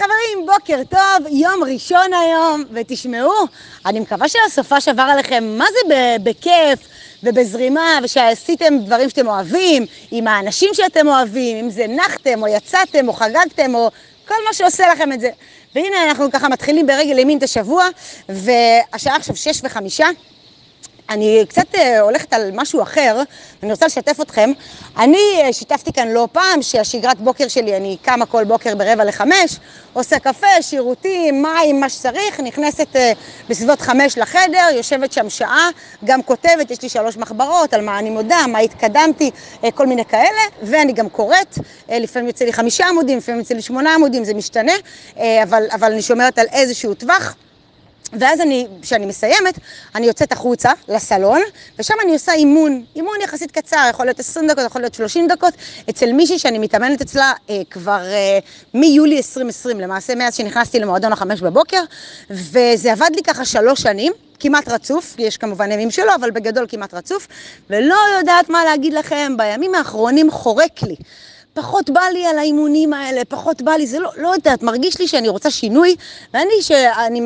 חברים, בוקר טוב, יום ראשון היום, ותשמעו, אני מקווה שהסופה שעבר עליכם, מה זה בכיף ובזרימה, ושעשיתם דברים שאתם אוהבים, עם האנשים שאתם אוהבים, אם זה נחתם, או יצאתם, או חגגתם, או כל מה שעושה לכם את זה. והנה אנחנו ככה מתחילים ברגל ימין את השבוע, והשעה עכשיו שש וחמישה. אני קצת אה, הולכת על משהו אחר, אני רוצה לשתף אתכם. אני אה, שיתפתי כאן לא פעם שהשגרת בוקר שלי, אני קמה כל בוקר ברבע לחמש, עושה קפה, שירותים, מים, מה שצריך, נכנסת אה, בסביבות חמש לחדר, יושבת שם שעה, גם כותבת, יש לי שלוש מחברות על מה אני מודה, מה התקדמתי, כל מיני כאלה, ואני גם קוראת, לפעמים יוצא לי חמישה עמודים, לפעמים יוצא לי שמונה עמודים, זה משתנה, אבל, אבל אני שומרת על איזשהו טווח. ואז אני, כשאני מסיימת, אני יוצאת החוצה לסלון, ושם אני עושה אימון, אימון יחסית קצר, יכול להיות 20 דקות, יכול להיות 30 דקות, אצל מישהי שאני מתאמנת אצלה אה, כבר אה, מיולי 2020, למעשה מאז שנכנסתי למועדון החמש בבוקר, וזה עבד לי ככה שלוש שנים. כמעט רצוף, יש כמובן ימים שלא, אבל בגדול כמעט רצוף, ולא יודעת מה להגיד לכם, בימים האחרונים חורק לי. פחות בא לי על האימונים האלה, פחות בא לי, זה לא, לא יודעת, מרגיש לי שאני רוצה שינוי, ואני, שאני,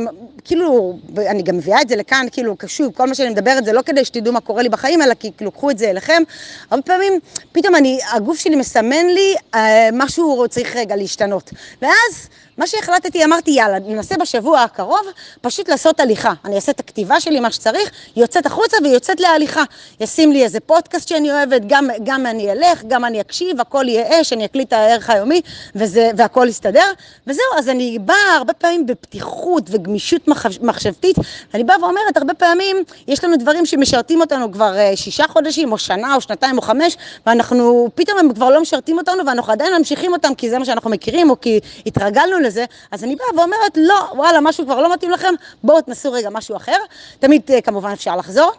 כאילו, אני גם מביאה את זה לכאן, כאילו, קשוב, כל מה שאני מדברת זה לא כדי שתדעו מה קורה לי בחיים, אלא כי כאילו, קחו את זה אליכם. הרבה פעמים, פתאום אני, הגוף שלי מסמן לי, אה, משהו צריך רגע להשתנות. ואז... מה שהחלטתי, אמרתי, יאללה, ננסה בשבוע הקרוב פשוט לעשות הליכה. אני אעשה את הכתיבה שלי, מה שצריך, יוצאת החוצה ויוצאת להליכה. ישים לי איזה פודקאסט שאני אוהבת, גם, גם אני אלך, גם אני אקשיב, הכל יהיה אש, אני אקליט את הערך היומי, וזה, והכל יסתדר. וזהו, אז אני באה הרבה פעמים בפתיחות וגמישות מחשבתית, ואני באה ואומרת, הרבה פעמים יש לנו דברים שמשרתים אותנו כבר אה, שישה חודשים, או שנה, או שנתיים, או חמש, ואנחנו, פתאום הם כבר לא משרתים אותנו, ואנחנו עדיין ממשיכים אותם כי זה מה שאנחנו מכירים, או כי התרגלנו לזה, אז אני באה ואומרת, לא, וואלה, משהו כבר לא מתאים לכם, בואו תנסו רגע משהו אחר. תמיד אה, כמובן אפשר לחזור.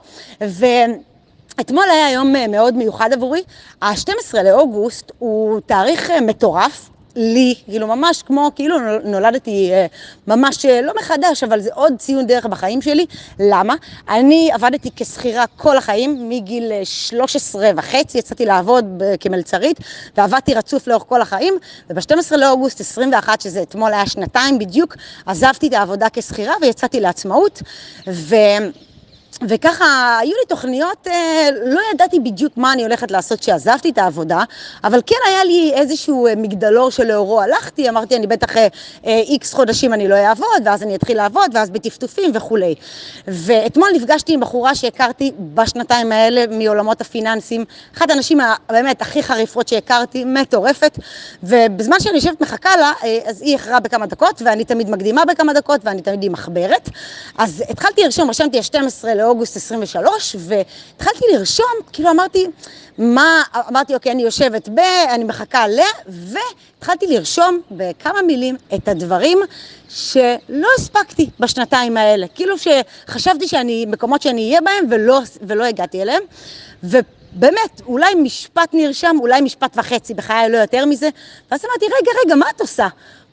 ו... אתמול היה יום אה, מאוד מיוחד עבורי. ה-12 לאוגוסט הוא תאריך אה, מטורף, לי, כאילו ממש כמו, כאילו נולדתי אה, ממש אה, לא מחדש, אבל זה עוד ציון דרך בחיים שלי. למה? אני עבדתי כשכירה כל החיים, מגיל 13 אה, וחצי יצאתי לעבוד כמלצרית, ועבדתי רצוף לאורך כל החיים, וב-12 לאוגוסט 21, שזה אתמול היה שנתיים בדיוק, עזבתי את העבודה כשכירה ויצאתי לעצמאות, ו... וככה, היו לי תוכניות, אה, לא ידעתי בדיוק מה אני הולכת לעשות כשעזבתי את העבודה, אבל כן היה לי איזשהו אה, מגדלור שלאורו הלכתי, אמרתי, אני בטח איקס אה, חודשים אני לא אעבוד, ואז אני אתחיל לעבוד, ואז בטפטופים וכולי. ואתמול נפגשתי עם בחורה שהכרתי בשנתיים האלה מעולמות הפיננסים, אחת הנשים באמת הכי חריפות שהכרתי, מטורפת, ובזמן שאני יושבת מחכה לה, אז היא איחרה בכמה דקות, ואני תמיד מקדימה בכמה דקות, ואני תמיד עם מחברת. אז התחלתי לרשום, רשמתי 12 באוגוסט 23, והתחלתי לרשום, כאילו אמרתי, מה, אמרתי, אוקיי, אני יושבת ב, אני מחכה ל, והתחלתי לרשום בכמה מילים את הדברים שלא הספקתי בשנתיים האלה. כאילו שחשבתי שאני, מקומות שאני אהיה בהם ולא, ולא הגעתי אליהם. ובאמת, אולי משפט נרשם, אולי משפט וחצי, בחיי לא יותר מזה. ואז אמרתי, רגע, רגע, מה את עושה?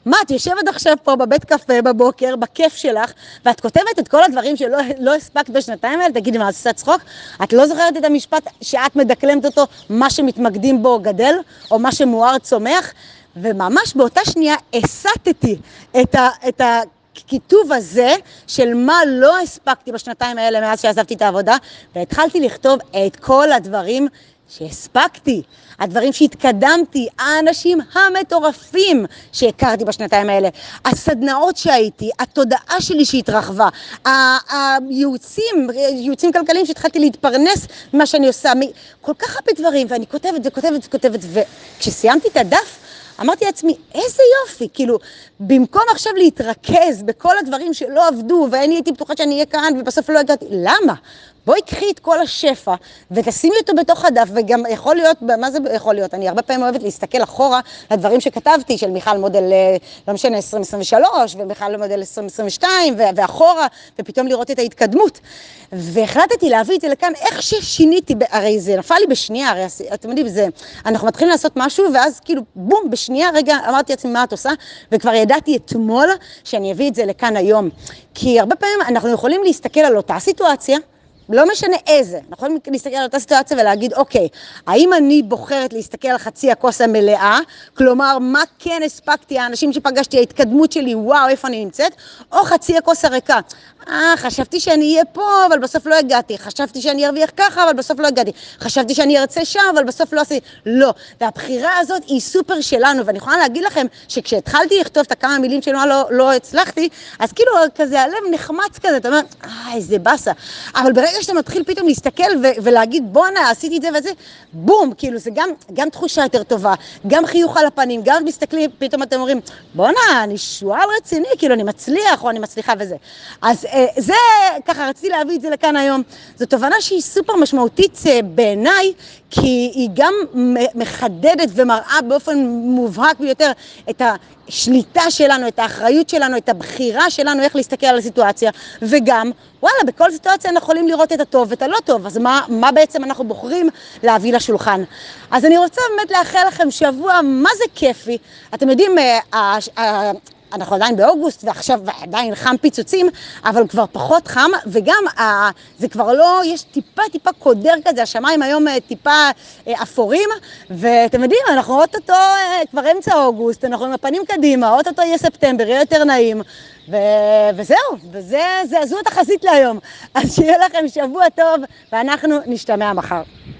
מה, את יושבת עכשיו פה בבית קפה בבוקר, בכיף שלך, ואת כותבת את כל הדברים שלא לא הספקת בשנתיים האלה? תגידי, מה, את עושה צחוק? את לא זוכרת את המשפט שאת מדקלמת אותו, מה שמתמקדים בו גדל, או מה שמואר צומח? וממש באותה שנייה הסטתי את ה... את ה הכיתוב הזה של מה לא הספקתי בשנתיים האלה מאז שעזבתי את העבודה, והתחלתי לכתוב את כל הדברים שהספקתי, הדברים שהתקדמתי, האנשים המטורפים שהכרתי בשנתיים האלה, הסדנאות שהייתי, התודעה שלי שהתרחבה, הייעוצים, ייעוצים כלכליים שהתחלתי להתפרנס ממה שאני עושה, כל כך הרבה דברים, ואני כותבת וכותבת וכותבת, וכשסיימתי את הדף, אמרתי לעצמי, איזה יופי, כאילו, במקום עכשיו להתרכז בכל הדברים שלא עבדו, ואני הייתי בטוחה שאני אהיה כאן, ובסוף לא הגעתי, למה? בואי קחי את כל השפע ותשימי אותו בתוך הדף, וגם יכול להיות, מה זה יכול להיות? אני הרבה פעמים אוהבת להסתכל אחורה לדברים שכתבתי, של מיכל מודל, אה, לא משנה, 2023, ומיכל מודל 2022, ואחורה, ופתאום לראות את ההתקדמות. והחלטתי להביא את זה לכאן, איך ששיניתי, הרי זה נפל לי בשנייה, הרי אתם יודעים, זה, אנחנו מתחילים לעשות משהו, ואז כאילו, בום, בשנייה, רגע, אמרתי לעצמי, מה את עושה? וכבר ידעתי אתמול שאני אביא את זה לכאן היום. כי הרבה פעמים אנחנו יכולים להסתכל על אותה סיטואציה, לא משנה איזה, יכולים להסתכל על אותה סיטואציה ולהגיד, אוקיי, האם אני בוחרת להסתכל על חצי הכוס המלאה, כלומר, מה כן הספקתי, האנשים שפגשתי, ההתקדמות שלי, וואו, איפה אני נמצאת, או חצי הכוס הריקה. אה, חשבתי שאני אהיה פה, אבל בסוף לא הגעתי. חשבתי שאני ארוויח ככה, אבל בסוף לא הגעתי. חשבתי שאני ארצה שם, אבל בסוף לא עשיתי. לא. והבחירה הזאת היא סופר שלנו, ואני יכולה להגיד לכם שכשהתחלתי לכתוב את הכמה מילים של מה לא, לא הצלחתי, אז כאילו כזה הלב נחמץ כזה, אתה אומר, אה, איזה באסה. אבל ברגע שאתה מתחיל פתאום להסתכל ו- ולהגיד, בואנה, עשיתי את זה וזה, בום, כאילו זה גם, גם תחושה יותר טובה, גם חיוך על הפנים, גם מסתכלים, פתאום אתם אומרים, בואנה, אני שועל רציני, כאילו אני מצליח או אני מצליחה וזה. אז אה, זה, ככה רציתי להביא את זה לכאן היום. זו תובנה שהיא סופר משמעותית אה, בעיניי, כי היא גם מחדדת ומראה באופן מובהק ביותר את השליטה שלנו, את האחריות שלנו, את הבחירה שלנו איך להסתכל על הסיטואציה, וגם, וואלה, בכל סיטואציה אנחנו יכולים לראות את הטוב ואת הלא טוב, אז מה, מה בעצם אנחנו בוחרים להביא לשולחן? אז אני רוצה באמת לאחל לכם שבוע מה זה כיפי. אתם יודעים, אה, אנחנו עדיין באוגוסט ועכשיו עדיין חם פיצוצים, אבל כבר פחות חם, וגם אה, זה כבר לא, יש טיפה טיפה קודר כזה, השמיים היום אה, טיפה אה, אפורים, ואתם יודעים, אנחנו אוטוטו כבר אמצע אוגוסט, אנחנו עם הפנים קדימה, אוטוטו יהיה ספטמבר, יהיה יותר נעים, ו... וזהו, וזה, זה, זו התחזית להיום. אז שיהיה לכם שבוע טוב, ואנחנו נשתמע מחר.